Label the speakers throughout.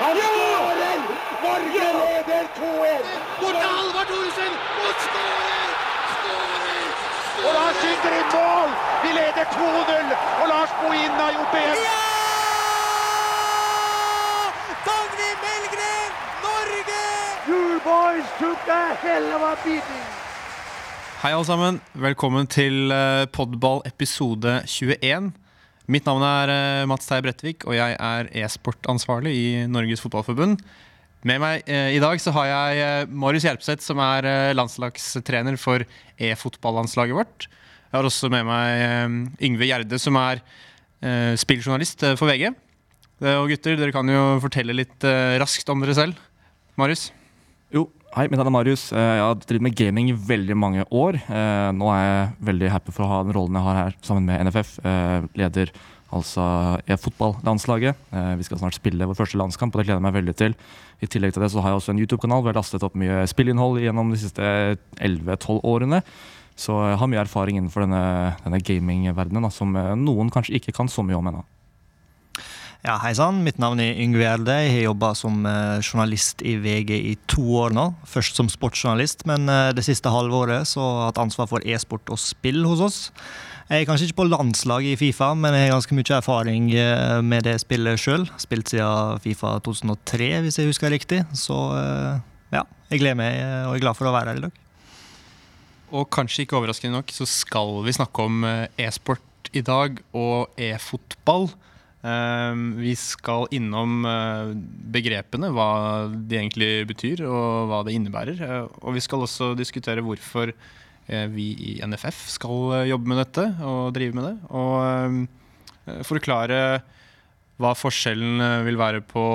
Speaker 1: Han skårer! Norge leder 2-1!
Speaker 2: Bort til Halvard Thoresen! Og skårer!
Speaker 1: Og Lars skyter i mål! Vi leder 2-0! Og Lars Bohin har gjort det igjen!
Speaker 3: Dagny Melgren, Norge!
Speaker 1: You boys took a hell of a beating!
Speaker 4: Hei alle sammen, velkommen til eh, Podball episode 21. Mitt navn er eh, Mats Teie Brettvik, og jeg er e-sportansvarlig i Norges Fotballforbund. Med meg eh, i dag så har jeg eh, Marius Hjelpseth, som er landslagstrener for e-fotballandslaget vårt. Jeg har også med meg Yngve Gjerde, som er spilljournalist for VG. Og gutter, dere kan jo fortelle litt raskt om dere selv. Marius?
Speaker 5: Jo, hei, mitt navn er Marius. Eh, Jeg har drevet med gaming i veldig mange år. Eh, Nå er jeg veldig happy for å ha den rollen jeg har her sammen med NFF. Jeg Leder altså e-fotballandslaget. Eh, Vi skal snart spille vår første landskamp, og det gleder jeg meg veldig til. I tillegg til det så har jeg også en YouTube-kanal hvor jeg har lastet opp mye spillinnhold gjennom de siste 11-12 årene. Så jeg har mye erfaring innenfor denne, denne gamingverdenen som eh, noen kanskje ikke kan så mye om ennå.
Speaker 3: Ja, Hei sann, mitt navn er Yngve Gjerde. Jeg har jobba som eh, journalist i VG i to år nå. Først som sportsjournalist, men eh, det siste halvåret så har jeg hatt ansvar for e-sport og spill hos oss. Jeg er kanskje ikke på landslaget i Fifa, men jeg har ganske mye erfaring eh, med det spillet sjøl. Spilt siden Fifa 2003, hvis jeg husker riktig. Så ja, jeg gleder meg og er glad for å være her i dag.
Speaker 4: Og kanskje ikke overraskende nok så skal vi snakke om e-sport i dag og e-fotball. Um, vi skal innom eh, begrepene, hva de egentlig betyr og hva det innebærer. Eh, og vi skal også diskutere hvorfor eh, vi i NFF skal jobbe med dette og drive med det. Og eh, forklare hva forskjellen vil være på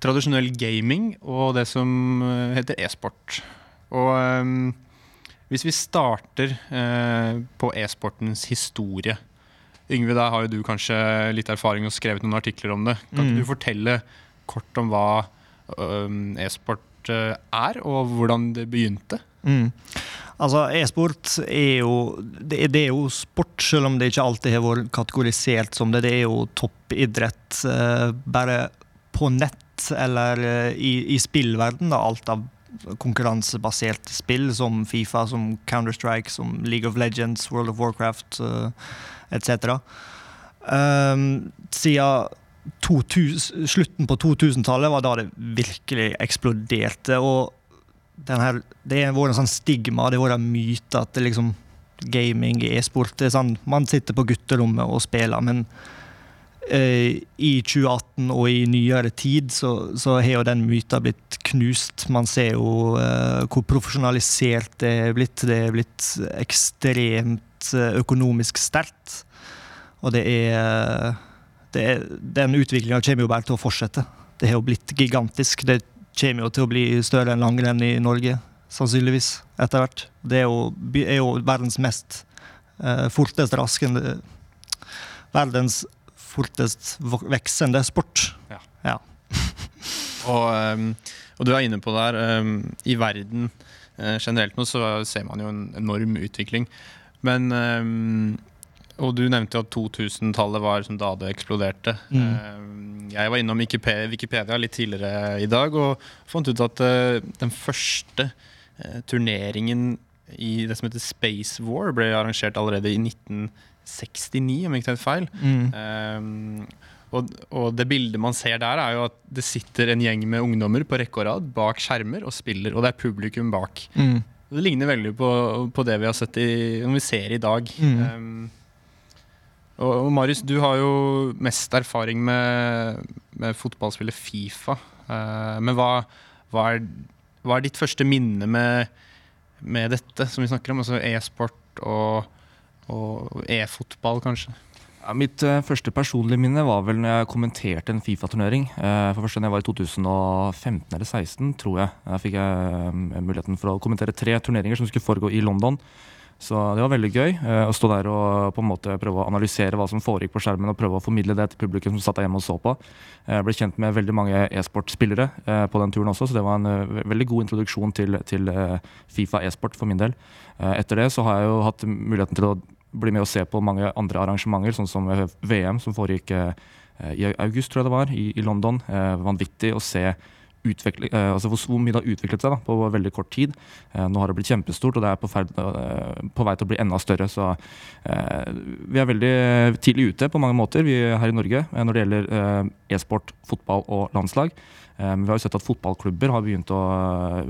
Speaker 4: tradisjonell gaming og det som heter e-sport. Og eh, hvis vi starter på e-sportens historie Yngve, der har jo du kanskje litt erfaring og skrevet noen artikler om det. Kan ikke
Speaker 3: Mm.
Speaker 4: du fortelle kort om hva e-sport eh, er, og hvordan det begynte?
Speaker 3: Mm. Altså, E-sport er jo det, er- det jo sport, selv om det ikke alltid har vært kategorisert som det. Det er jo toppidrett. Eh, bare på nett eller eh, i, i spillverden, da, alt av konkurransebasert spill som Fifa, som Counter-Strike, som League of Legends, World of Warcraft etc. Siden 2000, slutten på 2000-tallet var da det virkelig eksploderte. og her, det har vært en sånn stigma, det har vært myte at det liksom, gaming, e-sport sånn, Man sitter på gutterommet og spiller, men i 2018 og i nyere tid så, så har jo den myta blitt knust. Man ser jo eh, hvor profesjonalisert det er blitt. Det er blitt ekstremt eh, økonomisk sterkt. Og det er, det er Den utviklinga kommer jo bare til å fortsette. Det har jo blitt gigantisk. Det kommer jo til å bli større enn langrenn i Norge, sannsynligvis, etter hvert. Det er jo, er jo verdens mest eh, fortest raskende Verdens fortest veksende sport.
Speaker 4: Ja. Og, og du er inne på det her. I verden øh, generelt nå så ser man jo en enorm utvikling. Men Og du nevnte jo at 2000-tallet var som da det eksploderte.
Speaker 3: Mm.
Speaker 4: Jeg var innom Wikipedia, litt tidligere i dag og fant ut at den første turneringen i det som heter Space War, ble arrangert allerede i 1969, om jeg ikke tar feil.
Speaker 3: Mm.
Speaker 4: Um, og, og det bildet man ser der, er jo at det sitter en gjeng med ungdommer på rekke og rad bak skjermer og spiller, og det er publikum bak.
Speaker 3: Mm.
Speaker 4: Det ligner veldig på, på det vi har sett i, når vi ser i dag.
Speaker 3: Mm.
Speaker 4: Um, og, og Marius, du har jo mest erfaring med, med fotballspillet Fifa. Uh, men hva, hva, er, hva er ditt første minne med, med dette som vi snakker om? Altså e-sport og, og e-fotball, kanskje?
Speaker 5: Ja, mitt uh, første personlige minne var vel når jeg kommenterte en Fifa-turnering. Uh, for første gang jeg var i 2015 eller 2016, tror jeg. Da fikk jeg uh, muligheten for å kommentere tre turneringer som skulle foregå i London. Så det var veldig gøy å stå der og på en måte prøve å analysere hva som foregikk på skjermen, og prøve å formidle det til publikum som satt der hjemme og så på. Jeg ble kjent med veldig mange e-sportspillere på den turen også, så det var en veldig god introduksjon til, til Fifa e-sport for min del. Etter det så har jeg jo hatt muligheten til å bli med og se på mange andre arrangementer, sånn som eh, VM, som foregikk eh, i august, tror jeg det var, i, i London. vanvittig å se eh, altså hvor, mye det har utviklet seg da, på veldig kort tid. Eh, nå har det blitt kjempestort, og det er på, ferd, eh, på vei til å bli enda større. Så eh, vi er veldig tidlig ute på mange måter vi er her i Norge når det gjelder e-sport, fotball og landslag. vi har jo sett at fotballklubber har begynt å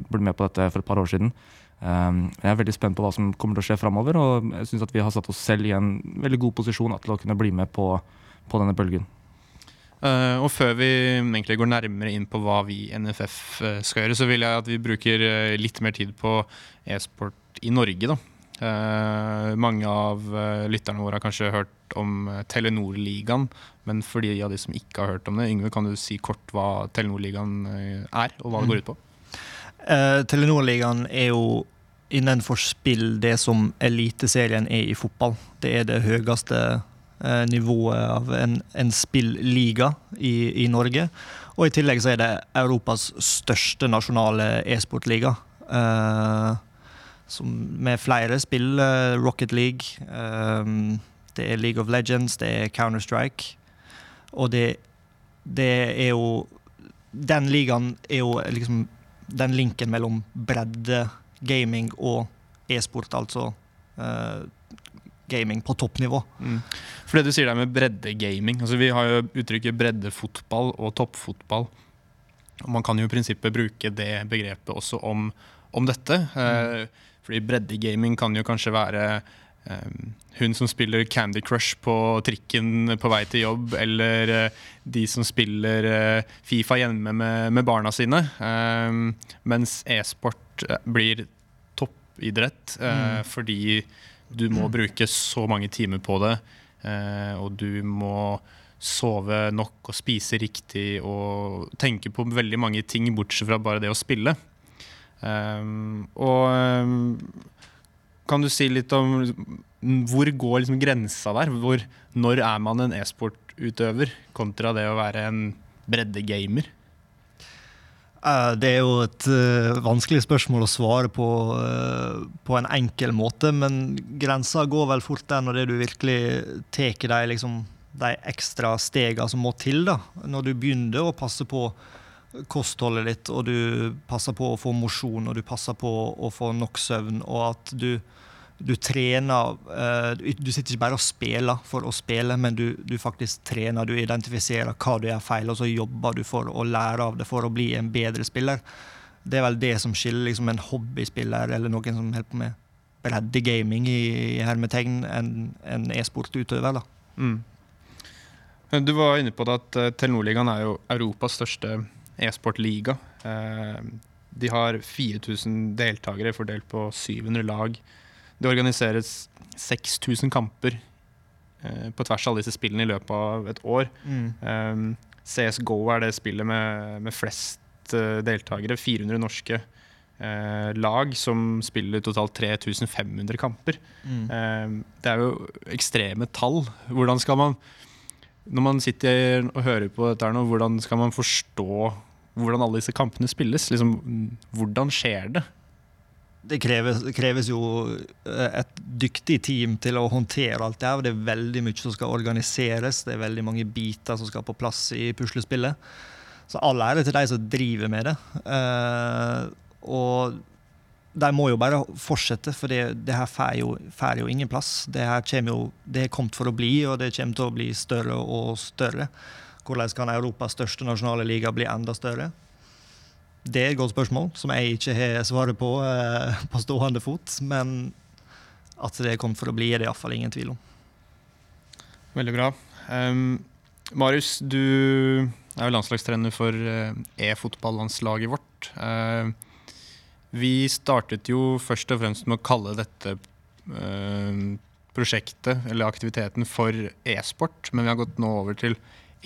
Speaker 5: bli med på dette for et par år siden. Jeg er veldig spent på hva som kommer til å skje framover, og jeg syns at vi har satt oss selv i en veldig god posisjon til å kunne bli med på, på denne bølgen.
Speaker 4: Uh, og før vi egentlig går nærmere inn på hva vi i NFF uh, eh, skal gjøre, så vil jeg at vi bruker uh, litt mer tid på e-sport i Norge. da. mange av lytterne våre har kanskje hørt om Telenor-ligaen, men for de av de som ikke har hørt om det, Yngve, kan du si kort hva Telenor-ligaen er, og hva det går ut på?
Speaker 3: Telenor-ligaen er jo innenfor spill det som Eliteserien er i fotball. Det er det høyeste uh, nivået av en, en spilliga i, i, Norge. Og i tillegg så er det Europas største nasjonale e-sportliga. Eh, med flere spill. Rocket League, um, det er League of Legends, det er Counter-Strike. Og det, det, er jo Den ligaen er jo liksom den linken mellom bredde, gaming og e-sport, altså. uh, gaming på toppnivå. Mm.
Speaker 4: For det du sier der med breddegaming altså Vi har jo uttrykket breddefotball og toppfotball. Og man kan jo i prinsippet bruke det begrepet også om, om dette. Mm. Uh, fordi breddegaming kan jo kanskje være hun som spiller Candy Crush på trikken på vei til jobb, eller eh, de som spiller eh, Fifa hjemme med, med barna sine. Eh, mens e-sport eh, blir toppidrett mm. fordi du må bruke så mange timer på det, og du må sove nok og spise riktig og tenke på veldig mange ting bortsett fra bare det å spille. Um, og kan du si litt om hvor går liksom grensa der? Hvor, når er man en e-sportutøver kontra det å være en breddegamer?
Speaker 3: Eh, det er jo et uh, vanskelig spørsmål å svare på uh, på en enkel måte, men grensa går vel fort der når du virkelig tar de, liksom, de ekstra stegene som må til. da. Når du begynner å passe på kostholdet ditt, og du passer på å få mosjon, og du passer på å få nok søvn, og at du du trener uh, Du sitter ikke bare og spiller for å spille, men du, du, faktisk trener. Du identifiserer hva du gjør feil, og så jobber du for å lære av det for å bli en bedre spiller. Det er vel det som skiller liksom, en hobbyspiller eller noen som holder på med breddegaming i, i hermetegn, en, en e-sportutøver. Mm.
Speaker 4: Du var inne på det at uh, Telenor-ligaen er jo Europas største e-sportliga. Uh, de har 4000 deltakere fordelt på 700 lag. Det organiseres 6000 kamper eh, på tvers av alle disse spillene i løpet av et år. Mm. Ehm, CSGO er det spillet med, med flest deltakere. 400 norske lag som spiller totalt 3500 kamper. Mm. Det er jo ekstreme tall. Hvordan skal man Når man sitter og hører på dette nå, hvordan skal man forstå hvordan alle disse kampene spilles? Liksom, hvordan skjer det?
Speaker 3: det kreves, det kreves, jo eh, et dyktig team til å håndtere alt det her. Det er veldig mye som skal organiseres, det er veldig mange biter som skal på plass i puslespillet. Så all ære til de som driver med det. Uh, og de må jo bare fortsette, for det, det her får jo, jo, ingen plass. Det her jo, det er kommet for å bli, og det kommer til å bli større og større. Hvordan kan Europas største nasjonale liga bli enda større? Det er et godt spørsmål som jeg ikke har svaret på eh, på stående fot. Men at det er kommet for å bli, er det iallfall ingen tvil om.
Speaker 4: Veldig bra. Um, Marius, du er jo landslagstrener for uh, e-fotballandslaget vårt. Uh, vi startet jo først og fremst med å kalle dette uh, prosjektet eller aktiviteten for e-sport, men vi har gått nå over til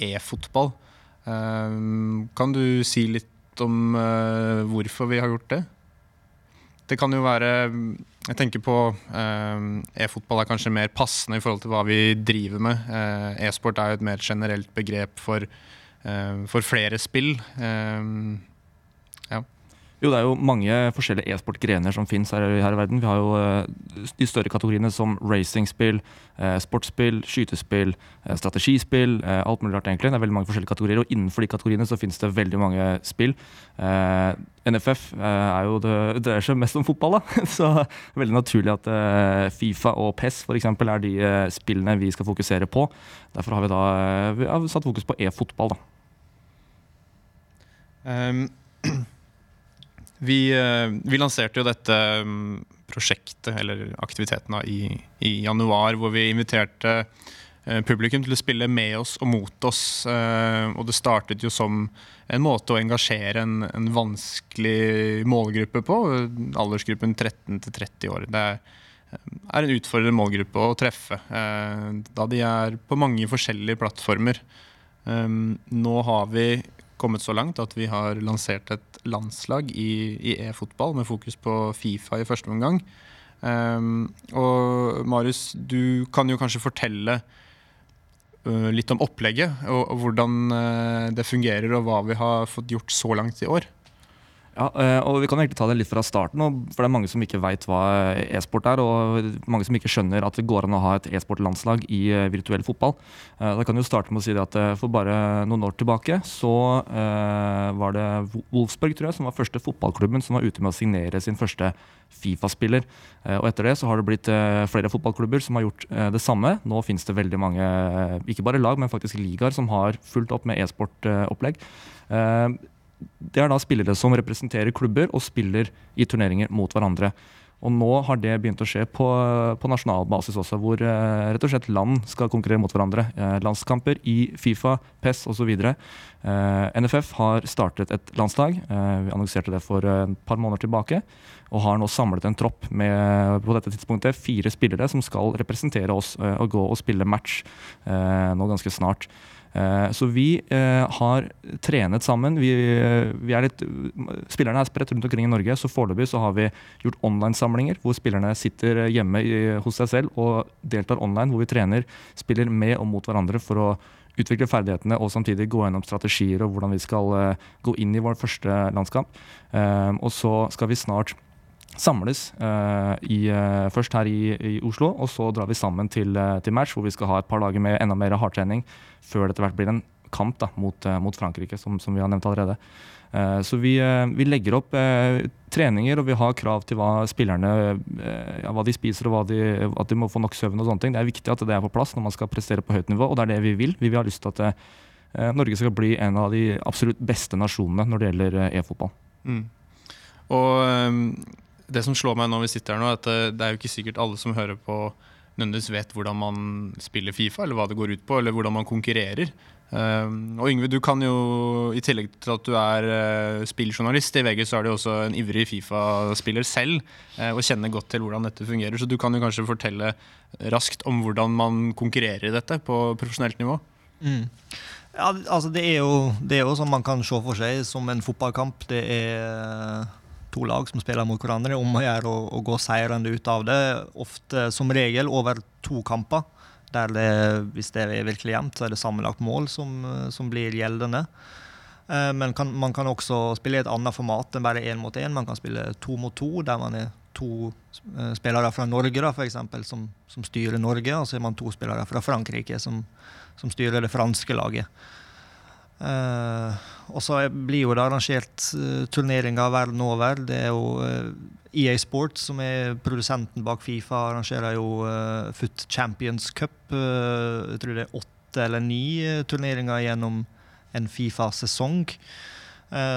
Speaker 4: e-fotball. Kan du si litt om uh, hvorfor vi har gjort det. Det kan jo være Jeg tenker på E-fotball er kanskje mer passende i forhold til hva vi driver med. E-sport er jo et mer generelt begrep for, for flere spill. ja.
Speaker 5: Jo, det er jo mange forskjellige e-sportgrener som finnes her, her, i verden. Vi har jo uh, de større kategoriene som racingspill, uh, sportsspill, skytespill, uh, strategispill. alt mulig rart, egentlig. Det er veldig mange forskjellige kategorier, og innenfor de kategoriene så finnes det veldig mange spill. NFF er jo det, dreier seg mest om fotball, da. så det er veldig naturlig at Fifa og PES eksempel, er de spillene vi skal fokusere på. Derfor har vi da vi har satt fokus på e-fotball. da.
Speaker 4: Um Vi, eh, vi, lanserte jo dette mm, prosjektet, eller aktiviteten, i, i, januar, hvor vi inviterte eh, publikum til å spille med oss og mot oss. Eh, og det startet jo som en måte å engasjere en, en vanskelig målgruppe på. Aldersgruppen 13 til 30 år. Det er, er en utfordrende målgruppe å treffe, da de er på mange forskjellige plattformer. Nå har vi kommet så langt at vi har lansert et landslag i e-fotball med fokus på Fifa i første omgang. Um, og Marius, du kan jo kanskje fortelle uh, litt om opplegget og, og hvordan uh, det fungerer, og hva vi har fått gjort så langt i år.
Speaker 5: Ja, eh, og Vi kan egentlig ta det litt fra starten, for det er mange som ikke veit hva e-sport er. Og mange som ikke skjønner at det går an å ha et e-sportlandslag i eh, virtuell fotball. Eh, da kan jo starte med å si at For bare noen år tilbake så var det Wolfsburg tror jeg, som var første fotballklubben som var ute med å signere sin første Fifa-spiller. Og Etter det så har det blitt flere fotballklubber som har gjort det samme. Nå finnes det veldig mange, ikke bare lag, men faktisk ligaer som har fulgt opp med e-sportopplegg det er da spillere som representerer klubber og spiller i turneringer mot hverandre. Og nå har det begynt å skje på, på nasjonal basis også, hvor eh, rett og slett land skal konkurrere mot hverandre. Eh, landskamper i Fifa, PES osv. Eh, NFF har startet et landslag. Eh, vi annonserte det for et par måneder tilbake. Og har nå samlet en tropp med på dette tidspunktet fire spillere som skal representere oss eh, og gå og spille match eh, nå ganske snart. Eh, så vi eh, har trenet sammen. Vi, eh, vi er litt, spillerne er spredt rundt omkring i Norge, så foreløpig så har vi gjort online-samlinger hvor spillerne sitter hjemme hos seg selv og deltar online, hvor vi trener, spiller med og mot hverandre for å utvikle ferdighetene og samtidig gå gjennom strategier og hvordan vi skal gå inn i vår første landskamp. Og så skal vi snart samles uh, i, uh, først her i, i, Oslo, og så drar vi sammen til, uh, til, match, hvor vi skal ha et par dager med enda mer hardtrening før det etter hvert blir en kamp da, mot, mot, Frankrike, som, som, vi har nevnt allerede. så vi, vi, legger opp treninger, og vi har krav til hva spillerne ja, hva de spiser, og de, at de må få nok søvn. og sånne ting. Det er viktig at det er på plass når man skal prestere på høyt nivå, og det er det vi vil. Vi vil ha lyst til at Norge skal bli en av de absolutt beste nasjonene når det gjelder e-fotball. Mm.
Speaker 4: Og det som slår meg når vi sitter her nå, er at det er jo ikke sikkert alle som hører på, nødvendigvis vet hvordan man spiller Fifa, eller hva det går ut på, eller hvordan man konkurrerer. Um, og Yngve, du kan jo, i tillegg til at du er uh, spilljournalist i VG, så er du også en ivrig Fifa-spiller selv uh, og kjenner godt til hvordan dette fungerer. Så du kan jo kanskje fortelle raskt om hvordan man konkurrerer i dette på profesjonelt nivå? Mm.
Speaker 3: Ja, altså det er, jo, det er jo som man kan se for seg som en fotballkamp. Det er to lag som spiller mot hverandre, om å gjøre å, gå seirende ut av det. Ofte som regel over to kamper. Der det, hvis det er virkelig jevnt, så er det sammenlagt mål som, som blir gjeldende. Eh, men kan, man kan også spille i et annet format enn bare én mot én. Man kan spille to mot to, der man er to eh, spillere fra Norge da, for eksempel, som, som styrer Norge, og så er man to spillere fra Frankrike som, som styrer det franske laget. Uh, og så blir jo det arrangert uh, turneringer verden over. Det er jo uh, eh, EA Sports, som er produsenten bak Fifa, arrangerer jo Foot Champions Cup. jeg tror det er åtte eller ni turneringer gjennom en Fifa-sesong.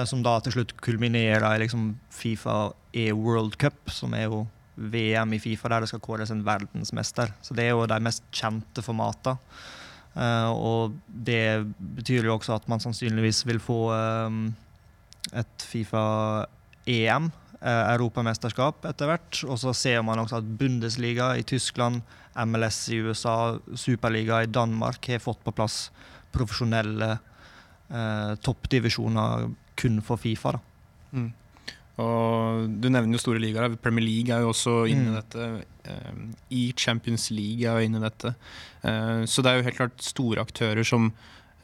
Speaker 3: som da til slutt kulminerer i liksom Fifa E-World Cup, som er jo VM i Fifa, der det skal kåres en verdensmester. Så det er jo de mest kjente formatene. Uh, og det betyr jo også at man sannsynligvis vil få um, et Fifa-EM, eh, europamesterskap, etter hvert. Og så ser man også at Bundesliga i Tyskland, MLS i USA, Superliga i Danmark har fått på plass profesjonelle uh, toppdivisjoner kun for Fifa. da. Mm.
Speaker 4: Og du nevner jo store ligaer. Premier League er jo også inne i mm. dette. I eh, Champions League er jo inne i dette. Eh, så det er jo helt klart store aktører som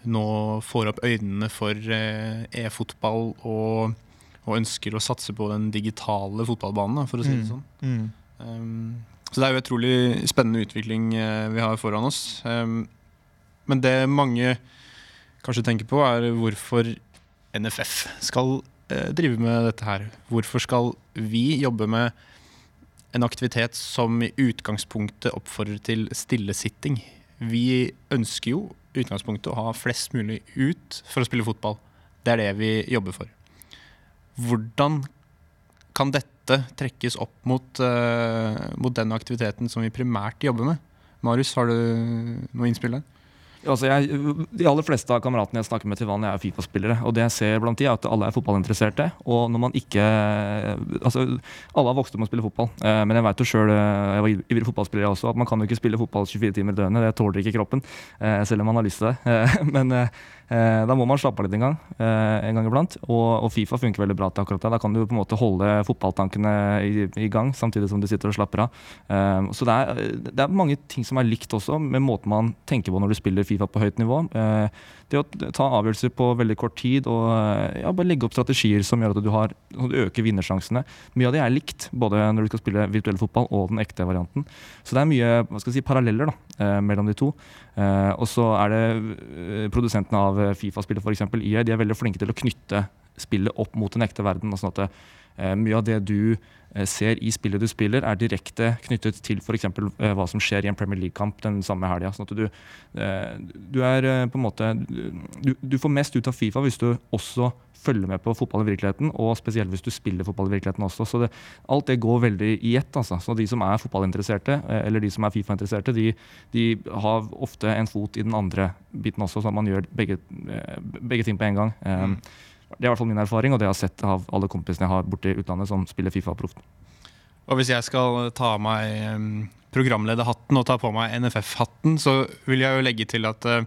Speaker 4: nå får opp øynene for eh, e-fotball og, og ønsker å satse på den digitale fotballbanen, for å si det
Speaker 3: Mm.
Speaker 4: sånn.
Speaker 3: Mm.
Speaker 4: Um, så det er jo utrolig spennende utvikling vi har foran oss. Um, men det mange kanskje tenker på, er hvorfor NFF skal drive med dette her. Hvorfor skal vi jobbe med en aktivitet som i utgangspunktet oppfordrer til stillesitting? Vi ønsker jo i utgangspunktet å ha flest mulig ut for å spille fotball. Det er det vi jobber for. Hvordan kan dette trekkes opp mot, uh, mot den aktiviteten som vi primært jobber med? Marius, har du noe innspill der?
Speaker 5: Altså jeg, de aller fleste av kameratene jeg snakker med til vanlig, er Fifa-spillere. Og det jeg ser blant de er at alle er fotballinteresserte. Og når man ikke Altså, alle har vokst opp med å spille fotball. Eh, men jeg vet jo sjøl, jeg var ivrig fotballspiller også, at man kan jo ikke spille fotball 24 timer i døgnet. Det tåler ikke kroppen. eh, selv om man har lyst til det. Eh, men eh, eh, da må man slappe av litt en gang. eh, en gang iblant. Og, og Fifa funker veldig bra til akkurat det. Da kan du på en måte holde fotballtankene i, i gang samtidig som du sitter og slapper av. Eh, så det er, det er mange ting som er likt også, med måten man tenker på når du spiller Fifa på høyt nivå. Eh, det å ta avgjørelser på veldig kort tid og eh, ja, bare legge opp strategier som gjør at du, har, du øker vinnersjansene. Mye av det er likt, både når du skal spille virtuell fotball og den ekte varianten. Så det er mye hva skal si, paralleller da, eh, mellom de to. Eh, og så er det produsentene produsentene eh, Fifa-spillet, f.eks. EA, de er veldig flinke til å knytte spillet opp mot den ekte verden. sånn at eh, Mye av det du eh, ser i spillet du spiller, er direkte knyttet til f.eks. Eh, hva som skjer i en Premier League-kamp den samme helga. Sånn du, du er på en måte du, du får mest ut av Fifa hvis du også følger med på fotball i virkeligheten, og spesielt hvis du spiller fotball i virkeligheten også. Så det, alt det går veldig i ett. Altså. Så de som er fotballinteresserte, eh, eller de som er Fifa-interesserte, de, de har ofte en fot i den andre biten også, så at man gjør begge, eh, begge ting på en gang. Mm. Det er i hvert fall min erfaring, og det jeg har sett av alle kompisene jeg har borte i utlandet som spiller Fifa proft.
Speaker 4: Og hvis jeg skal ta av meg programlederhatten og ta på meg NFF-hatten, så vil jeg jo legge til at eh,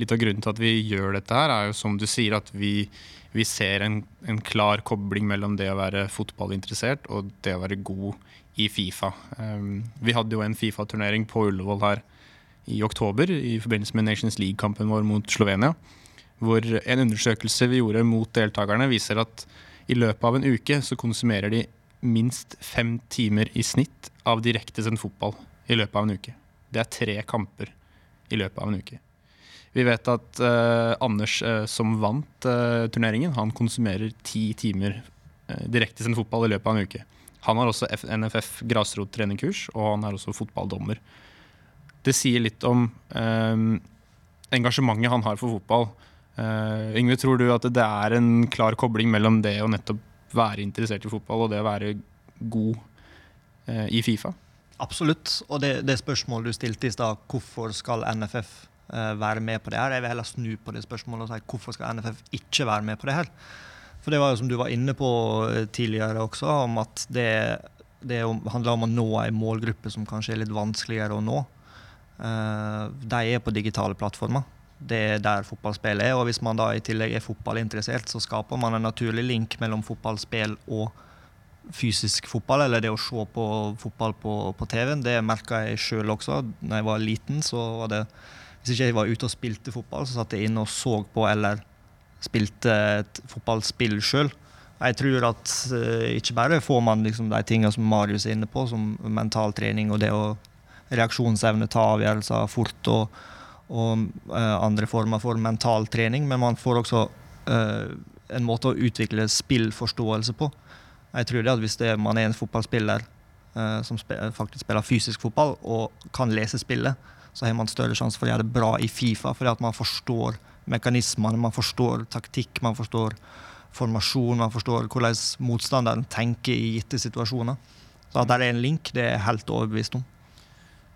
Speaker 4: litt av grunnen til at vi gjør dette her, er jo som du sier, at vi, vi ser en, en klar kobling mellom det å være fotballinteressert og det å være god i Fifa. Um, vi hadde jo en Fifa-turnering på Ullevål her i oktober i forbindelse med Nations League-kampen vår mot Slovenia. Hvor en undersøkelse vi gjorde mot deltakerne, viser at i løpet av en uke så konsumerer de minst fem timer i snitt av direktesendt fotball i løpet av en uke. Det er tre kamper i løpet av en uke. Vi vet at uh, Anders, uh, som vant uh, turneringen, han konsumerer ti timer uh, direktesendt fotball i løpet av en uke. Han har også F NFF grasrottrenerkurs, og han er også fotballdommer. Det sier litt om engasjementet han har for fotball. Yngve, tror du at det er en klar kobling mellom det å nettopp være interessert i fotball og det å være god i Fifa?
Speaker 3: Absolutt. Og det, det spørsmålet du stilte i stad, hvorfor skal NFF være med på det her? Jeg vil heller snu på det spørsmålet og si hvorfor skal NFF ikke være med på det her? For det var jo som du var inne på eh, tidligere også, om at det, det handler om å nå en målgruppe som kanskje er litt vanskeligere å nå. Eh, de er på digitale plattformer. Det er der fotballspill er. Og hvis man da i tillegg er fotballinteressert, så skaper man en naturlig link mellom fotballspill og fysisk fotball, eller det å se på fotball på, på TV-en. Det merka jeg sjøl også. Da jeg var liten, så var det Hvis ikke jeg var ute og spilte fotball, så satt jeg inne og så på eller spilte et fotballspill sjøl. Jeg tror at eh, ikke bare får man liksom de tingene som Marius er inne på, som mental trening og det å reaksjonsevne, ta avgjørelser fort og, og uh, andre former for mental trening, men man får også uh, en måte å utvikle spillforståelse på. Jeg tror det at hvis det, man er en fotballspiller uh, som spe, faktisk spiller fysisk fotball og kan lese spillet, så har man større sjanse for å gjøre det bra i Fifa, fordi at man forstår mekanismene, man forstår taktikk, man forstår formasjon, man forstår hvordan motstanderen tenker i gitte situasjoner. Så at det er en link, det er jeg helt overbevist om.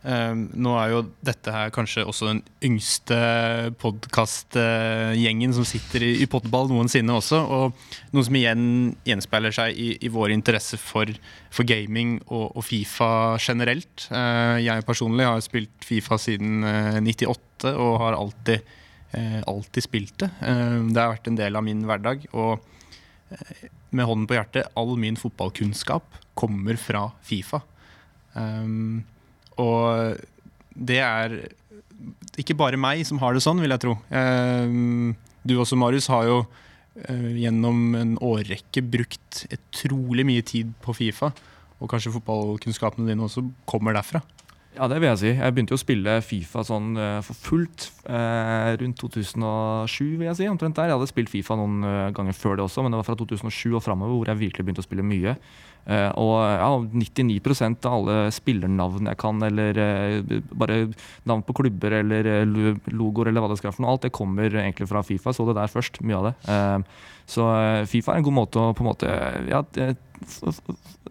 Speaker 4: Eh, nå er jo dette her kanskje også den yngste podkastgjengen som sitter i, i Potball noensinne også. Og noe som igjen gjenspeiler seg i, i vår interesse for, for gaming og, og, Fifa generelt. Uh, jeg personlig har spilt Fifa siden uh, 98 og har alltid, eh, alltid spilt det. Eh, det har vært en del av min hverdag. Og eh, med hånden på hjertet, all min fotballkunnskap kommer fra Fifa. Um, og det er ikke bare meg som har det sånn, vil jeg tro. Um, du også, Marius, har jo eh, gjennom en årrekke brukt utrolig mye tid på Fifa. Og kanskje fotballkunnskapene dine også kommer derfra.
Speaker 5: Ja, det vil jeg si. Jeg begynte jo å spille Fifa sånn eh, for fullt eh, rundt 2007, vil jeg si. omtrent der. Jeg hadde spilt Fifa noen eh, ganger før det også, men det var fra 2007 og framover hvor jeg virkelig begynte å spille mye. Eh, og ja, 99% av alle spillernavn jeg kan, eller eh, bare navn på klubber eller eh, logoer eller hva det skal være for noe, alt det kommer egentlig fra Fifa. Så det der først, mye av det. Så Fifa er en god måte å på en måte ja, f-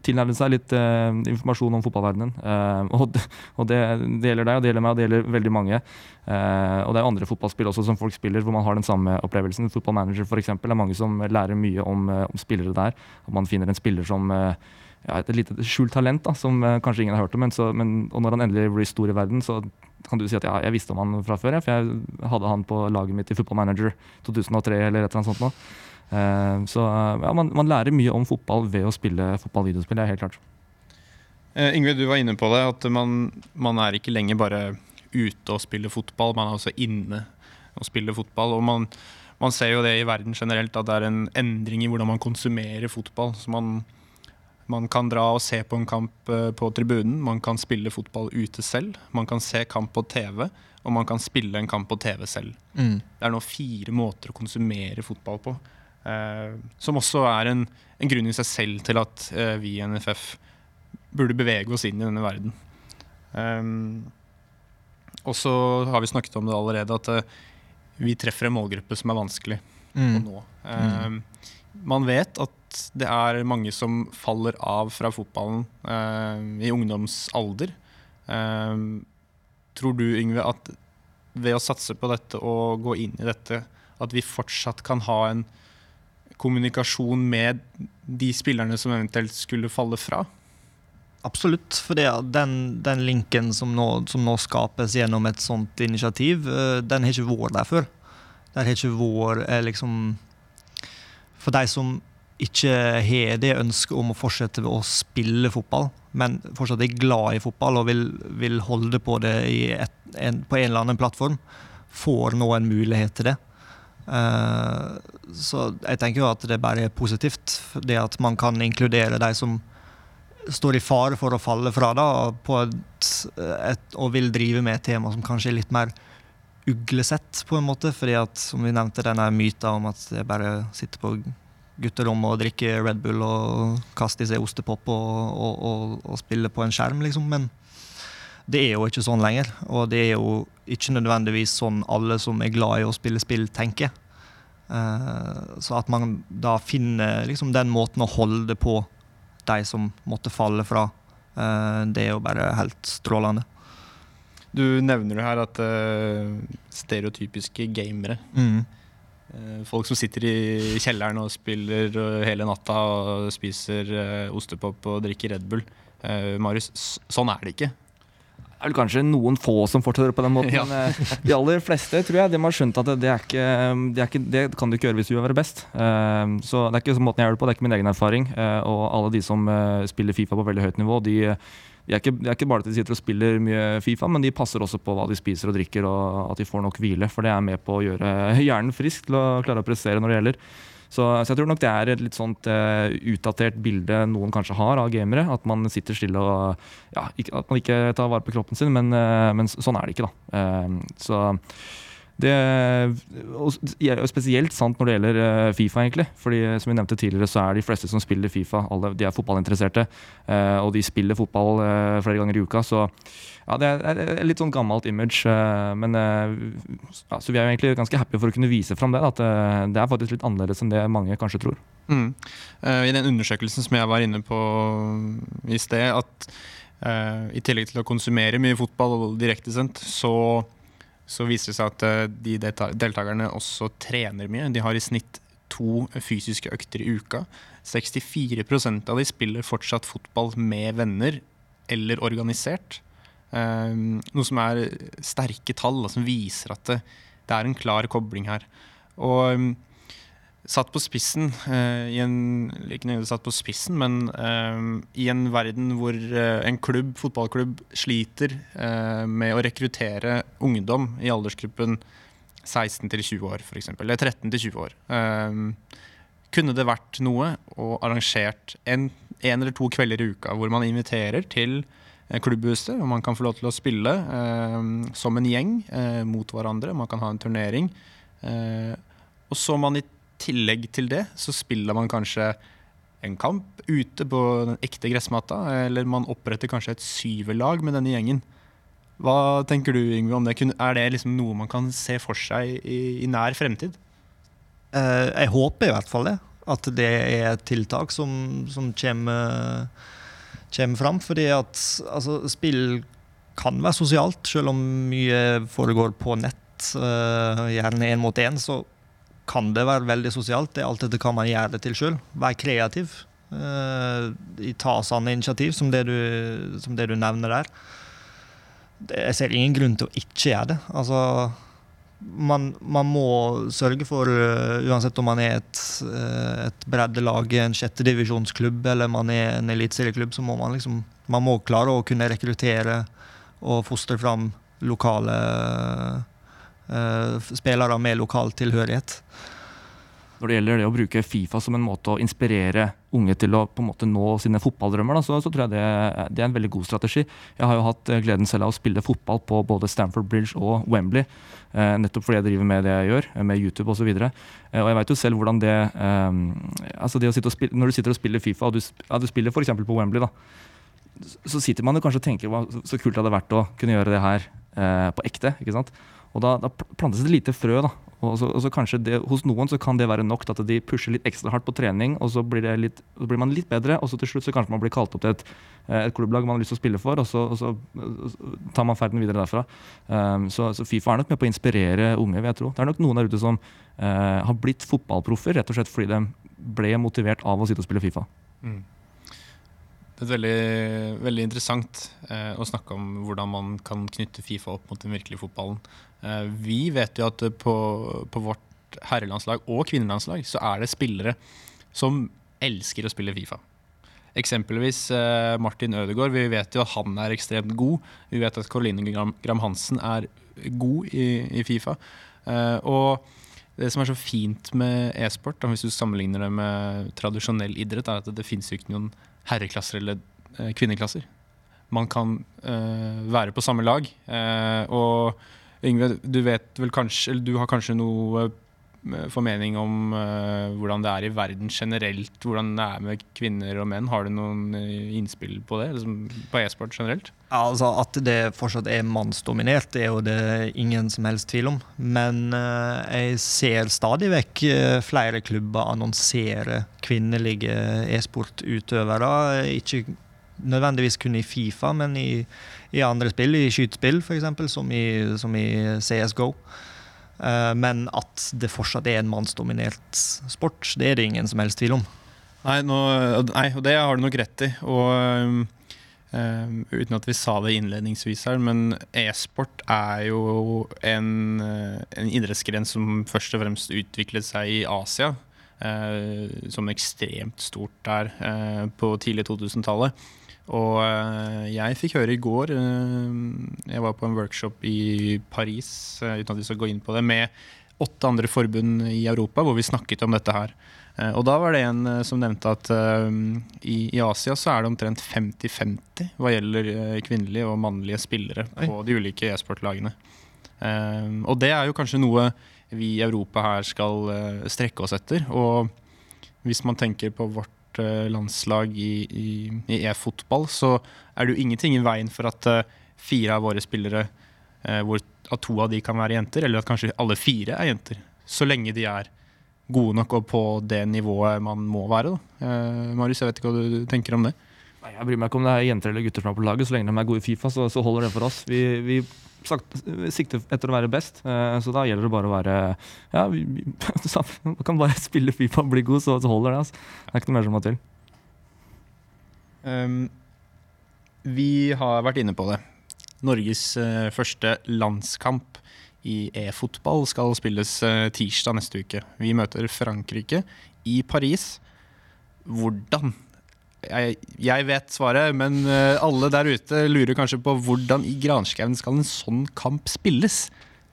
Speaker 5: tilnærme seg litt uh, informasjon om fotballverdenen. Uh, og det, og det, det gjelder deg, og det gjelder meg, og det gjelder veldig mange. Uh, og det er andre fotballspill også som folk spiller hvor man har den samme opplevelsen. Fotballmanager f.eks. er mange som lærer mye om, eh, om spillere der. At man finner en spiller som eh, ja, et lite skjult talent da, som eh, kanskje ingen har hørt om. Men, så, men, og når han endelig blir stor i verden, så kan du si at ja, jeg visste om han fra før. Ja, for jeg hadde han på laget mitt i Football Manager 2003 eller et eller annet sånt. Nå. Eh, så eh, ja, man, man lærer mye om fotball ved å spille fotballvideospill. Det er helt klart.
Speaker 4: Eh, Yngve, du var inne på det, at man, man er ikke lenger bare ute og spiller fotball, man er også inne og spiller fotball. Og man, man ser jo det i verden generelt, at det er en endring i hvordan man konsumerer fotball. Så man, man kan dra og se på en kamp på tribunen, man kan spille fotball ute selv, man kan se kamp på TV, og man kan spille en kamp på TV selv.
Speaker 3: Mm.
Speaker 4: Det er nå fire måter å konsumere fotball på. Eh, som også er en, en grunn i seg selv til at eh, vi i NFF burde bevege oss inn i denne verden. Um, og så har vi snakket om det allerede, at vi treffer en målgruppe som er vanskelig å
Speaker 3: Mm.
Speaker 4: nå. Um, man vet at det er mange som faller av fra fotballen eh, i ungdomsalder. Um, tror du, Yngve, at ved å satse på dette og gå inn i dette, at vi fortsatt kan ha en kommunikasjon med de spillerne som eventuelt skulle falle fra?
Speaker 3: Absolutt. For den, den linken som nå, som nå skapes gjennom et sånt initiativ, eh, den har ikke vært der før. Den har ikke vært eh, liksom For de som ikke har det ønsket om å fortsette å spille fotball, men fortsatt er glad i fotball og vil, vil holde på det et, en, på en eller annen plattform, får nå en mulighet til det. Eh, så jeg tenker jo at det bare er positivt. Det at man kan inkludere de som står i fare for å falle fra da, et, et, og vil drive med et tema som kanskje er litt mer uglesett, på en måte. fordi at, som vi nevnte, denne myten om at det bare sitter på gutterommet og drikker Red Bull og kaster i seg ostepop og, og, og, og spiller på en skjerm, liksom. Men det er jo ikke sånn lenger. Og det er jo ikke nødvendigvis sånn alle som er glad i å spille spill, tenker. Eh, så at man da finner liksom den måten å holde på de som måtte falle fra, eh, det er jo bare helt strålende.
Speaker 4: Du nevner jo her at eh, stereotypiske gamere
Speaker 3: Mm.
Speaker 4: Folk som sitter i kjelleren og spiller hele natta og spiser ostepop og drikker Red Bull. Marius, sånn er det ikke.
Speaker 5: Er vel kanskje noen få som fortsetter på den måten,
Speaker 4: Ja.
Speaker 5: men eh, de aller fleste tror jeg de har skjønt at det, er ikke, det, er ikke, det kan du ikke gjøre hvis du vil være best. Eh, så det er ikke sånn måten jeg gjør det på, det er ikke min egen erfaring. Eh, og alle de som spiller Fifa på veldig høyt nivå, de, de, er ikke, de er ikke bare at de sitter og spiller mye Fifa, men de passer også på hva de spiser og drikker, og at de får nok hvile. For det er med på å gjøre hjernen frisk til å klare å prestere når det gjelder. Så, så jeg tror nok det er et litt sånt uh, utdatert bilde noen kanskje har av gamere. At man sitter stille og ja, ikke, At man ikke tar vare på kroppen sin, men, uh, men sånn er det ikke, da. Uh, så det er spesielt sant når det gjelder eh, Fifa, egentlig. Fordi eh, som vi nevnte tidligere, så er de fleste som spiller Fifa, alle, de er fotballinteresserte. eh, og de spiller fotball flere ganger i uka. Så ja, det er, er litt sånn gammelt image. men ja, Så vi er jo egentlig ganske happy for å kunne vise fram det. At det er faktisk litt annerledes enn det mange kanskje tror.
Speaker 4: Mm. I den undersøkelsen som jeg var inne på i sted, at i tillegg til å konsumere mye fotball direktesendt, så, så viser det seg at eh, de deltakerne også trener mye. De har i snitt to fysiske økter i uka. 64% av de spiller fortsatt fotball med venner eller organisert. Eh, noe som er sterke tall, som viser at det, er en klar kobling her. Og mm, satt på spissen eh, i en, Ikke nødvendigvis satt på spissen, men eh, i en verden hvor eh, en klubb, fotballklubb sliter eh, med å rekruttere ungdom i aldersgruppen 16 til 20 år, f.eks. Eller 13 til 20 år. Um, kunne det vært noe og arrangert en, en, eller to kvelder i uka hvor man inviterer til eh, klubbhuset, og man kan få lov til å spille eh, som en gjeng eh, mot hverandre. Man kan ha en turnering. Eh, og så man i tillegg til det, så spiller man kanskje en kamp ute på den ekte gressmatta, eller man oppretter kanskje et syverlag med denne gjengen. Hva tenker du Yngve, om det? Er det liksom noe man kan se for seg i, i nær fremtid?
Speaker 3: Uh, jeg håper i hvert fall det. At det er et tiltak som, som kommer, kommer fram. Fordi at altså, spill kan være sosialt, selv om mye foregår på nett, uh, gjerne én mot én. Så kan det være veldig sosialt. Det er alt etter hva man gjør det til sjøl. Vær kreativ. Uh, ta sånne initiativ som det, du, som det du nevner der. Jeg ser ingen grunn til å ikke gjøre det. Altså, man, man, må sørge for, uh, uansett om man er et, uh, et breddelag, en sjettedivisjonsklubb eller man er en eliteserieklubb, så må man liksom man må klare å kunne rekruttere og fostre fram lokale spillere med lokal tilhørighet
Speaker 5: når det gjelder det å bruke Fifa som en måte å inspirere unge til å på en måte nå sine fotballdrømmer, da, så, så, tror jeg det, det, er en veldig god strategi. Jeg har jo hatt eh, gleden selv av å spille fotball på både Stamford Bridge og Wembley. Eh, nettopp fordi jeg driver med det jeg gjør, eh, med YouTube osv. Og, eh, og jeg vet jo selv hvordan det eh, altså det å sitte og spille, Når du sitter og spiller Fifa, og du, ja, du spiller f.eks. på Wembley, da, så sitter man jo kanskje og tenker hva så kult det hadde vært å kunne gjøre det her eh, på ekte. ikke sant? Og da, da plantes det et lite frø. da, og så, og så kanskje det, Hos noen så kan det være nok at de pusher litt ekstra hardt på trening, og så blir, litt, så blir, man litt bedre, og så til slutt så kanskje man blir kalt opp til et, eh, et klubblag man har lyst til å spille for, og så, og så tar man ferden videre derfra. Um, så, så, Fifa er nok med på å inspirere unge, vil jeg tro. Det er nok noen der ute som uh, har blitt fotballproffer rett og slett fordi de ble motivert av å sitte og spille Fifa. Mm.
Speaker 4: Det er veldig, veldig interessant eh, å snakke om hvordan man kan knytte Fifa opp mot den virkelige fotballen. Eh, vi vet jo at på, på, vårt herrelandslag og kvinnelandslag så er det spillere som elsker å spille Fifa. Eksempelvis eh, Martin Ødegaard. Vi vet jo at han er ekstremt god. Vi vet at Caroline Gram, Gram Hansen er god i, i Fifa. Eh, og det som er så fint med e-sport, hvis du sammenligner det med tradisjonell idrett, er at det, finnes jo ikke noen herreklasser eller eh, kvinneklasser. Man kan eh, være på samme lag. Eh, og Yngve, du vet vel kanskje, eller du har kanskje noe formening om uh, hvordan det er i verden generelt, hvordan det er med kvinner og menn. Har du noen innspill på det, liksom på e-sport generelt?
Speaker 3: Altså At det fortsatt er mannsdominert, det er jo det ingen som helst tvil om. Men uh, jeg ser stadig vekk flere klubber annonsere kvinnelige e-sportutøvere. Ikke nødvendigvis kun i Fifa, men i, i andre spill, i skytespill f.eks., som, som i CSGO. Eh, men at det fortsatt er en mannsdominert sport, det er det ingen som helst tvil om.
Speaker 4: Nei, nå, nei og det har du nok rett i. Og um, uten at vi sa det innledningsvis her, men e-sport er jo en, en idrettsgren som først og fremst utviklet seg i Asia. Uh, som ekstremt stort der uh, på tidlig 2000-tallet. Og eh, jeg fikk høre i går eh, Jeg var på en workshop i Paris, eh, uten at vi skal gå inn på det, med åtte andre forbund i Europa hvor vi snakket om dette her. Og da var det en som nevnte at i, i Asia så er det omtrent 50-50 hva gjelder kvinnelige og mannlige spillere Oi. på de ulike e-sportlagene. Og det er jo kanskje noe vi i Europa her skal strekke oss etter. Og hvis man tenker på vårt Eh, landslag i e-fotball, så er det jo ingenting i veien for at uh, fire av våre spillere, uh, hvor at to av de kan være jenter, eller at kanskje alle fire er jenter. Så lenge de er gode nok og på det nivået man må være. Da. Marius, jeg vet ikke hva du tenker om det?
Speaker 5: Nei, jeg bryr meg ikke om det er jenter eller gutter som er på laget. Så lenge de er gode i Fifa, så, så holder det for oss. Vi, vi sikter etter å være best, så da gjelder det bare å være Ja, vi, man kan bare spille Fifa og bli god, så, så holder det. Altså. Det er ikke noe mer som må til. Um,
Speaker 4: vi har vært inne på det. Norges uh, første landskamp i e-fotball skal spilles uh, tirsdag neste uke. Vi møter Frankrike i Paris. Hvordan? Jeg, jeg vet svaret, men uh, alle der ute lurer kanskje på hvordan i granskauen skal en sånn kamp spilles?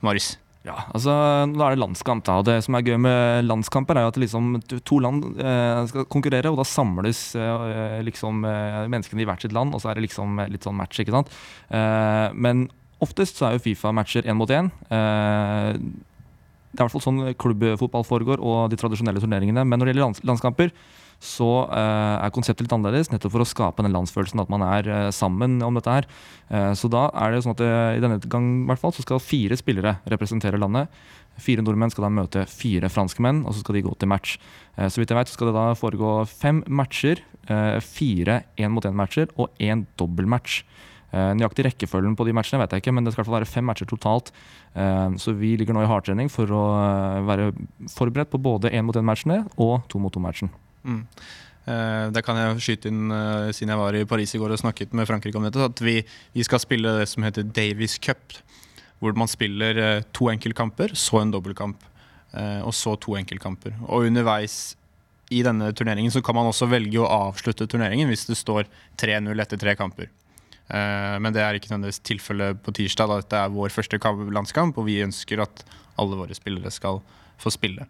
Speaker 4: Marius?
Speaker 5: Ja, altså Nå er det landskamp, da. Og det som er gøy med landskamper, er jo at liksom to land eh, skal konkurrere, og da samles eh, liksom eh, menneskene i hvert sitt land, og så er det liksom litt sånn match, ikke sant. Eh, men oftest så er jo Fifa-matcher én mot én. Eh, det er i hvert fall sånn klubbfotball foregår, og de tradisjonelle turneringene. Men når det gjelder lands landskamper, så uh, er konseptet litt annerledes, nettopp for å skape den landsfølelsen at man er uh, sammen om dette her. Uh, så da er det sånn at i denne gang i hvert fall, så skal fire spillere representere landet. Fire nordmenn skal da møte fire franskmenn, og så skal de gå til match. så vidt jeg vet, så skal det da foregå fem matcher. fire én-mot-én-matcher og én dobbeltmatch. Nøyaktig rekkefølgen på de matchene vet jeg ikke, men det skal i hvert fall være fem matcher totalt. Så vi ligger nå i hardtrening for å være forberedt på både én-mot-én-matchene og to-mot-to-matchen. Mm.
Speaker 4: Uh, det kan jeg skyte inn uh, siden jeg var i Paris i går og snakket med Frankrike om dette. At vi, vi skal spille det som heter Davies Cup. Hvor man spiller uh, to enkeltkamper, så en dobbeltkamp. og så to enkeltkamper. Og underveis i denne turneringen så kan man også velge å avslutte turneringen hvis det står 3-0 etter tre kamper. men det er ikke nødvendigvis tilfellet på tirsdag. Da dette er vår første landskamp, og vi ønsker at alle våre spillere skal få spille.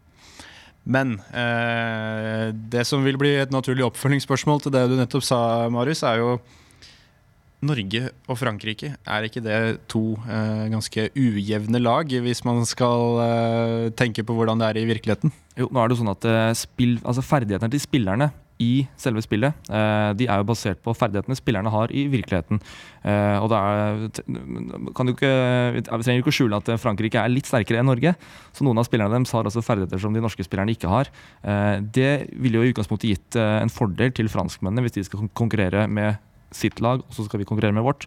Speaker 4: Men eh, det som vil bli et naturlig oppfølgingsspørsmål til det du nettopp sa, Marius, er jo Norge og Frankrike, er ikke det to eh, ganske ujevne lag, hvis man skal eh, tenke på hvordan det er i virkeligheten?
Speaker 5: Jo, nå er det jo sånn at eh, spill, altså Ferdighetene til spillerne i selve spillet. Eh, de er jo basert på ferdighetene spillerne har i virkeligheten. Eh, og da kan du ikke, Vi trenger ikke å skjule at Frankrike er litt sterkere enn Norge. Så noen av spillerne deres har altså ferdigheter som de norske spillerne ikke har. Eh, det ville jo i utgangspunktet gitt en fordel til franskmennene hvis de skal konkurrere med sitt lag, og så skal vi konkurrere med vårt.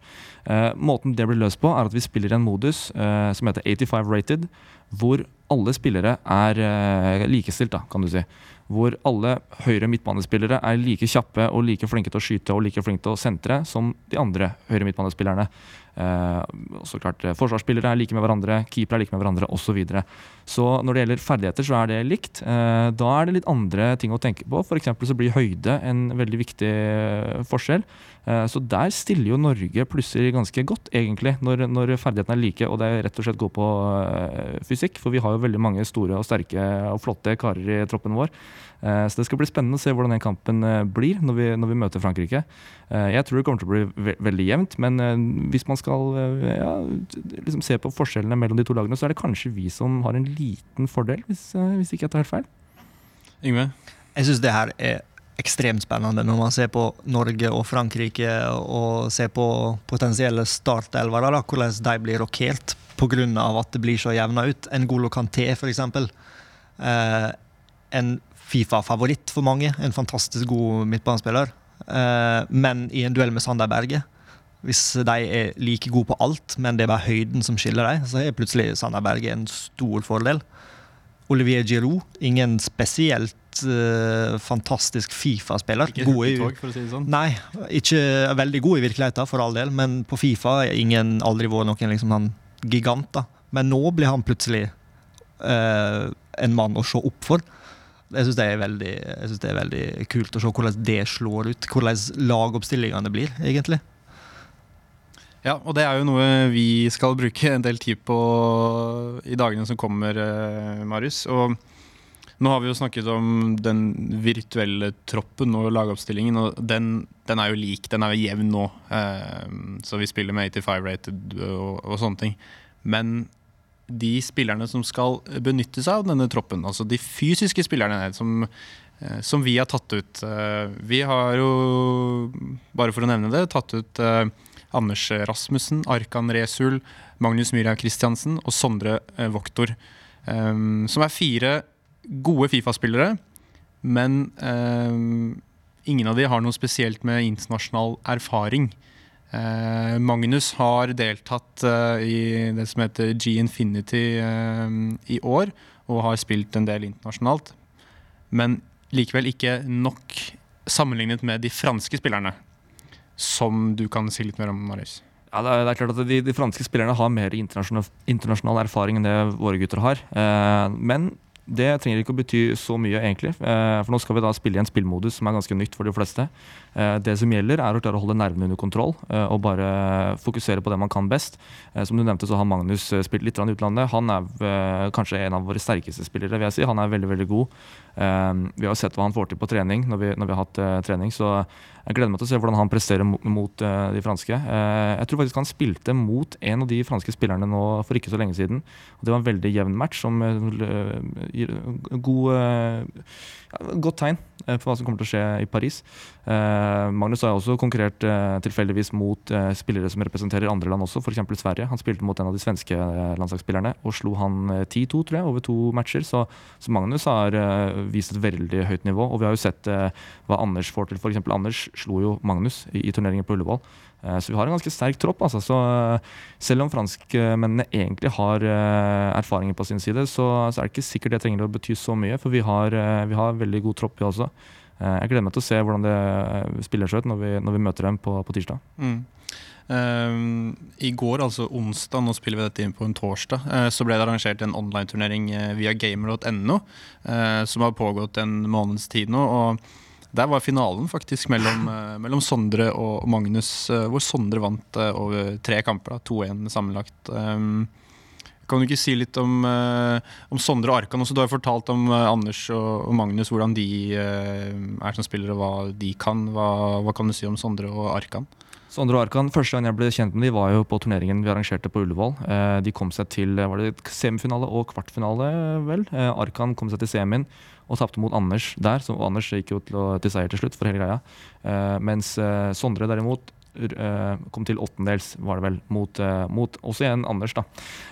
Speaker 5: måten det blir løst på, er at vi spiller en modus som heter 85 rated, hvor alle spillere er likestilt, da, kan du si hvor alle høyre midtbanespillere er like kjappe og like flinke til å skyte og like flinke til å sentre som de andre høyre midtbanespillerne. Eh, så klart eh, Forsvarsspillere er like med hverandre, keepere er like med hverandre osv. Så, videre. så når det gjelder ferdigheter, så er det likt. Eh, da er det litt andre ting å tenke på. F.eks. så blir høyde en veldig viktig eh, forskjell. Eh, så der stiller jo Norge plusser ganske godt, egentlig, når, når ferdighetene er like og det er rett og slett går på eh, fysikk. For vi har jo veldig mange store og sterke og flotte karer i troppen vår. Så det skal bli spennende å se hvordan den kampen blir når vi, når vi møter Frankrike. Jeg tror det kommer til å bli ve veldig jevnt, men hvis man skal ja, liksom se på forskjellene mellom de to lagene, så er det kanskje vi som har en liten fordel, hvis, hvis ikke jeg tar helt feil.
Speaker 4: Yngve?
Speaker 3: Jeg syns det her er ekstremt spennende når man ser på Norge og Frankrike og ser på potensielle startelvere, hvordan de blir rokert pga. at det blir så jevna ut. En Golo Canté, f.eks. Eh, en Fifa-favoritt for mange. En fantastisk god midtbanespiller. Eh, men i en duell med Sander Berge hvis de er like gode på alt, men det er bare høyden som skiller dem, så er plutselig Sander Berge en stor fordel. Olivier Giroud, ingen spesielt uh, fantastisk Fifa-spiller.
Speaker 4: Ikke god i, tog, for å si det sånn?
Speaker 3: Nei, ikke veldig god i virkeligheten, for all del. Men på Fifa har ingen aldri vært noen liksom, han, gigant. da. Men nå blir han plutselig uh, en mann å se opp for. Jeg syns det, det, er veldig kult å se hvordan det slår ut. Hvordan lagoppstillingene blir, egentlig.
Speaker 4: Ja, og det er jo noe vi skal bruke en del tid på i dagene som kommer, eh, Marius. Og nå har vi jo snakket om den virtuelle troppen og lagoppstillingen, og den, den er jo lik. Den er jo jevn nå. Eh, så vi spiller med 85 rated og, og, sånne ting. Men de spillerne som skal benytte seg av denne troppen, altså de fysiske spillerne som, eh, som vi har tatt ut Vi har jo, bare for å nevne det, tatt ut Anders Rasmussen, Arkan Resul, Magnus Myhra Christiansen og Sondre eh, Voktor. Som er fire gode Fifa-spillere, men ingen av de har noe spesielt med internasjonal erfaring. Uh, Magnus har deltatt uh, i det som heter G-Infinity uh, i år, og har spilt en del internasjonalt. Men likevel ikke nok sammenlignet med de franske spillerne som du kan si litt mer om, Marius?
Speaker 5: Ja, det er, det er, klart at de, de, franske spillerne har mer internasjonal, internasjonal, erfaring enn det våre gutter har. Eh, men det trenger ikke å bety så mye, egentlig. Eh, for nå skal vi da spille i en spillmodus som er ganske nytt for de fleste. Eh, det som gjelder, er å klare å holde nervene under kontroll eh, og bare fokusere på det man kan best. Som du nevnte, så har Magnus spilt litt i utlandet. Han er kanskje en av våre sterkeste spillere, vil jeg si. Han er veldig, veldig god. vi har sett hva han får til på trening når vi, når vi har hatt trening. så jeg gleder meg til å se hvordan han presterer mot, uh, de franske. Uh, jeg tror faktisk han spilte mot en av de franske spillerne nå for ikke så lenge siden. Og det var en veldig jevn match som uh, gir god, godt tegn på hva som kommer til å skje i Paris. Magnus har også konkurrert tilfeldigvis mot spillere som representerer andre land også, f.eks. Sverige. Han spilte mot en av de svenske landslagsspillerne og slo han 10-2, tror jeg, over to matcher. Så, så Magnus har vist et veldig høyt nivå. Og vi har jo sett hva Anders får til. F.eks. Anders slo jo Magnus i, i turneringen på Ullevål. Eh, så vi har en ganske sterk tropp. Altså. Så eh, selv om franskmennene egentlig har eh, erfaringer på sin side, så, er det ikke sikkert det trenger å bety så mye. For vi har, vi har veldig god tropp, vi også. Jeg gleder meg til å se hvordan det spiller seg ut når vi, når vi møter dem på, på tirsdag.
Speaker 4: Mm. Um, I går, altså onsdag, nå spiller vi dette inn på en torsdag, uh, så ble det arrangert en online-turnering uh, via gamer.no, som har pågått en måneds tid nå. og der var finalen faktisk mellom, uh, mellom Sondre og Magnus, uh, hvor Sondre vant uh, over tre kamper. 2-1 sammenlagt. Kan du ikke si litt om, om Sondre og Arkan også? Du har fortalt om Anders og, Magnus, hvordan de er som spillere, og hva de kan. Hva, hva kan du si om Sondre og Arkan?
Speaker 5: Sondre og Arkan, Første gang jeg ble kjent med dem var jo på turneringen vi arrangerte på Ullevål. De kom seg til var det semifinale og kvartfinale, vel. Arkan kom seg til semien og tapte mot Anders der. Så Anders gikk jo til, til, seier til slutt for hele greia. Uh, mens uh, Sondre derimot uh, kom til åttendels, var det vel, mot, mot, også igjen Anders. da.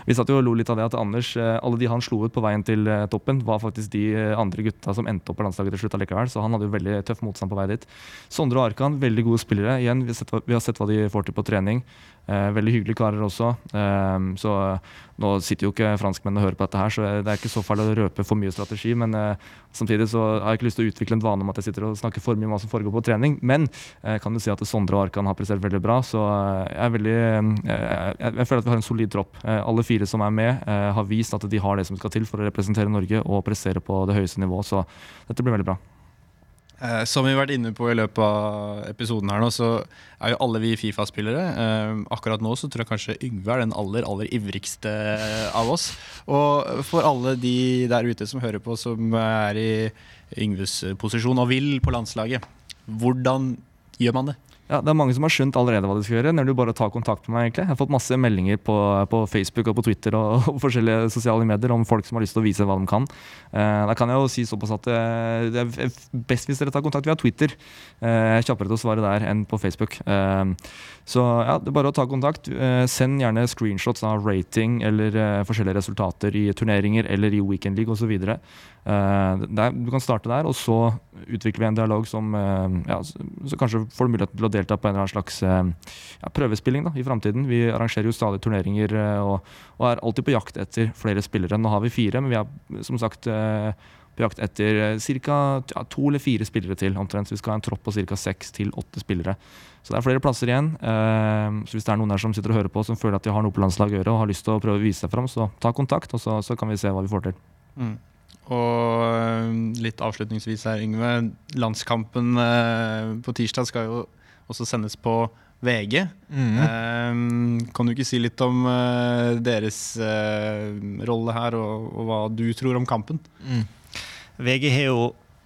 Speaker 5: Vi satt jo og lo litt av det at Anders, alle de han slo ut på veien til toppen, var faktisk de andre gutta som endte opp på landslaget til slutt allikevel. Så han hadde jo veldig tøff motstand på vei dit. Sondre og Arkan, veldig gode spillere. Igjen, vi har sett, vi har sett hva de får til på trening. Eh, veldig hyggelige karer også. Eh, så nå sitter jo ikke franskmennene og hører på dette her, så det er ikke så farlig å røpe for mye strategi. Men eh, samtidig så har jeg ikke lyst til å utvikle en vane om at jeg sitter og snakker for mye om hva som foregår på trening. Men jeg kan jo si at Sondre og Arkan har prestert veldig bra, så jeg er veldig jeg, føler at vi har en solid tropp. Alle fire som er med, har vist at de har det som skal til for å representere Norge og prestere på det høyeste nivået, så dette blir veldig bra.
Speaker 4: Eh, som vi har vært inne på i løpet av episoden, her nå, så er jo alle vi Fifa-spillere. Eh, akkurat nå så tror jeg kanskje Yngve er den aller aller ivrigste av oss. Og for alle de der ute som hører på, som er i Yngves posisjon og vil på landslaget, hvordan gjør man det?
Speaker 5: Ja, Det er mange som har skjønt allerede hva de skal gjøre. Når du bare tar kontakt med meg egentlig. Jeg har fått masse meldinger på, på Facebook og på Twitter og, og, forskjellige sosiale medier om folk som har lyst til å vise hva de kan. Eh, da kan jeg jo si såpass at eh, det er best hvis dere tar kontakt via Twitter. Eh, er kjappere til å svare der enn på Facebook. Eh, så ja, det er bare å ta kontakt. Eh, send gjerne screenshots av rating eller forskjellige resultater i turneringer eller i Weekend League osv. du kan starte der, og så utvikler vi en dialog som ja, så kanskje får du muligheten til å delta på en eller annen slags eh, ja, prøvespilling da, i framtiden. Vi arrangerer jo stadig turneringer eh, og, og, er alltid på jakt etter flere spillere. Nå har vi fire, men vi er som sagt eh, på jakt etter ca. Ja, to eller fire spillere til. omtrent. Så vi skal ha en tropp på ca. seks til åtte spillere. Så det er flere plasser igjen. Så hvis det er noen der som sitter og hører på som føler at de har noe på landslaget å gjøre og har lyst til å prøve å vise seg fram, så ta kontakt, og så, så kan vi se hva vi får til. Mm.
Speaker 4: Og litt avslutningsvis her, Yngve. Landskampen på tirsdag skal jo også sendes på VG. Mm. Um, kan du ikke si litt om uh, deres uh, rolle her, og, og, hva du tror om kampen? Mm.
Speaker 3: VG har jo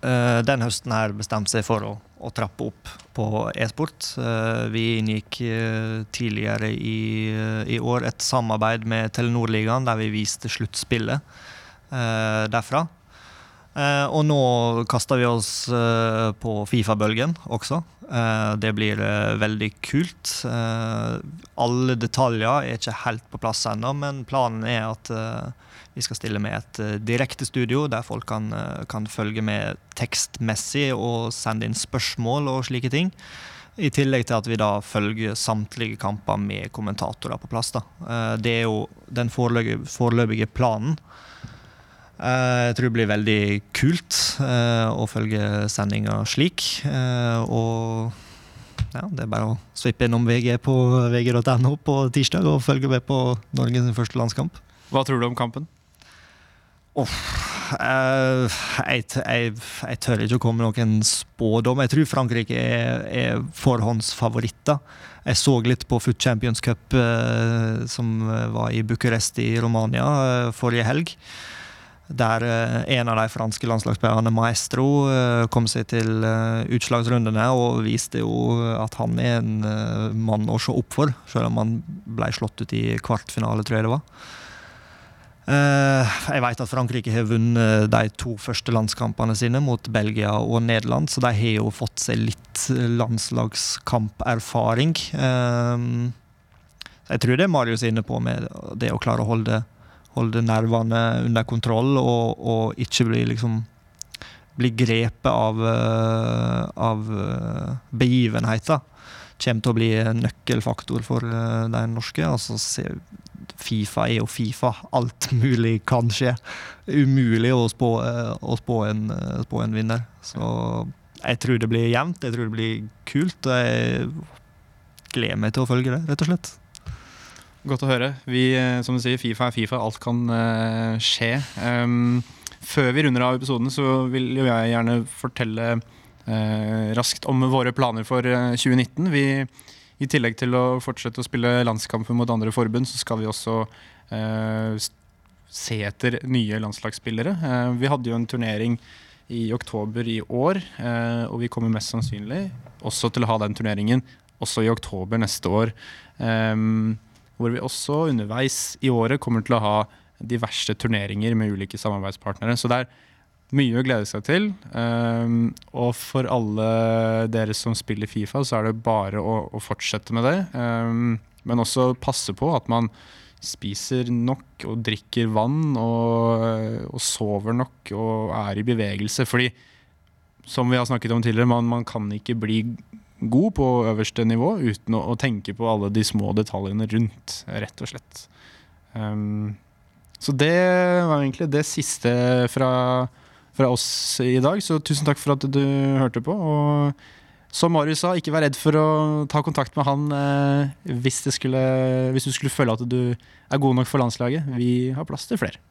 Speaker 3: uh, den høsten her bestemt seg for å, å trappe opp på e-sport. vi inngikk tidligere i, i, år et samarbeid med Telenor-ligaen der vi viste sluttspillet derfra. Uh, og nå kaster vi oss uh, på Fifa-bølgen også. Uh, det blir veldig kult. alle detaljer er ikke helt på plass ennå, men planen er at vi skal stille med et direkte studio der folk kan, kan, følge med tekstmessig og sende inn spørsmål og slike ting. I tillegg til at vi da følger samtlige kamper med kommentatorer på plass. Da. det er jo den foreløpige planen. Eh, jeg tror det blir veldig kult eh, å følge sendinga slik. Eh, og ja, det er bare å svippe innom VG på vg.no på tirsdag og følge med på Norges første landskamp.
Speaker 4: Hva tror du om kampen?
Speaker 3: Oh, jeg, jeg, jeg tør ikke å komme med noen spådom. Jeg tror Frankrike er, er forhåndsfavoritter. Jeg så litt på Foot Champions Cup som var i Bucuresti i Romania forrige helg. Der eh, en av de franske landslagsspillerne, Maestro, eh, kom seg til eh, utslagsrundene og viste jo at han er en mann å se opp for, selv om han ble slått ut i kvartfinale, tror jeg det var. Jeg vet at Frankrike har vunnet de to første landskampene sine mot Belgia og Nederland, så de har jo fått seg litt landslagskamperfaring. Jeg tror det Marius er inne på med det å klare å holde, holde nervene under kontroll og, og ikke bli liksom bli grepet av, eh, av eh, begivenheter. Kommer til å bli en nøkkelfaktor for eh, de norske. Altså, Fifa er jo Fifa. Alt mulig kan skje. Umulig å spå, å spå, en, spå en vinner. Så jeg tror det blir jevnt. Jeg tror det blir kult. Jeg gleder meg til å følge det, rett og slett.
Speaker 4: Godt å høre. Vi, eh, som du sier, Fifa er Fifa. Alt kan uh, skje. Um, før vi runder av episoden, så vil jo jeg gjerne fortelle uh, raskt om våre planer for eh, 2019. Vi, I tillegg til å fortsette å spille landskamper mot andre forbund, så skal vi også uh, se etter nye landslagsspillere. Vi hadde jo en turnering i oktober i år, og vi kommer mest sannsynlig også til å ha den turneringen også i oktober neste år. Ehm, hvor vi også underveis i året kommer til å ha diverse turneringer med ulike samarbeidspartnere. Så det er mye å glede seg til. Um, og for alle dere som spiller Fifa, så er det bare å, å fortsette med det. Um, men også passe på at man spiser nok og drikker vann og, og sover nok og er i bevegelse. Fordi som vi har snakket om tidligere, man, man kan ikke bli god på øverste nivå uten å, å tenke på alle de små detaljene rundt, rett og slett. Um, så det var egentlig det siste fra, fra oss i dag. Så tusen takk for at du hørte på. Og som Marius sa, ikke vær redd for å ta kontakt med han eh, hvis, skulle, hvis du skulle føle at du er god nok for landslaget. Vi har plass til flere.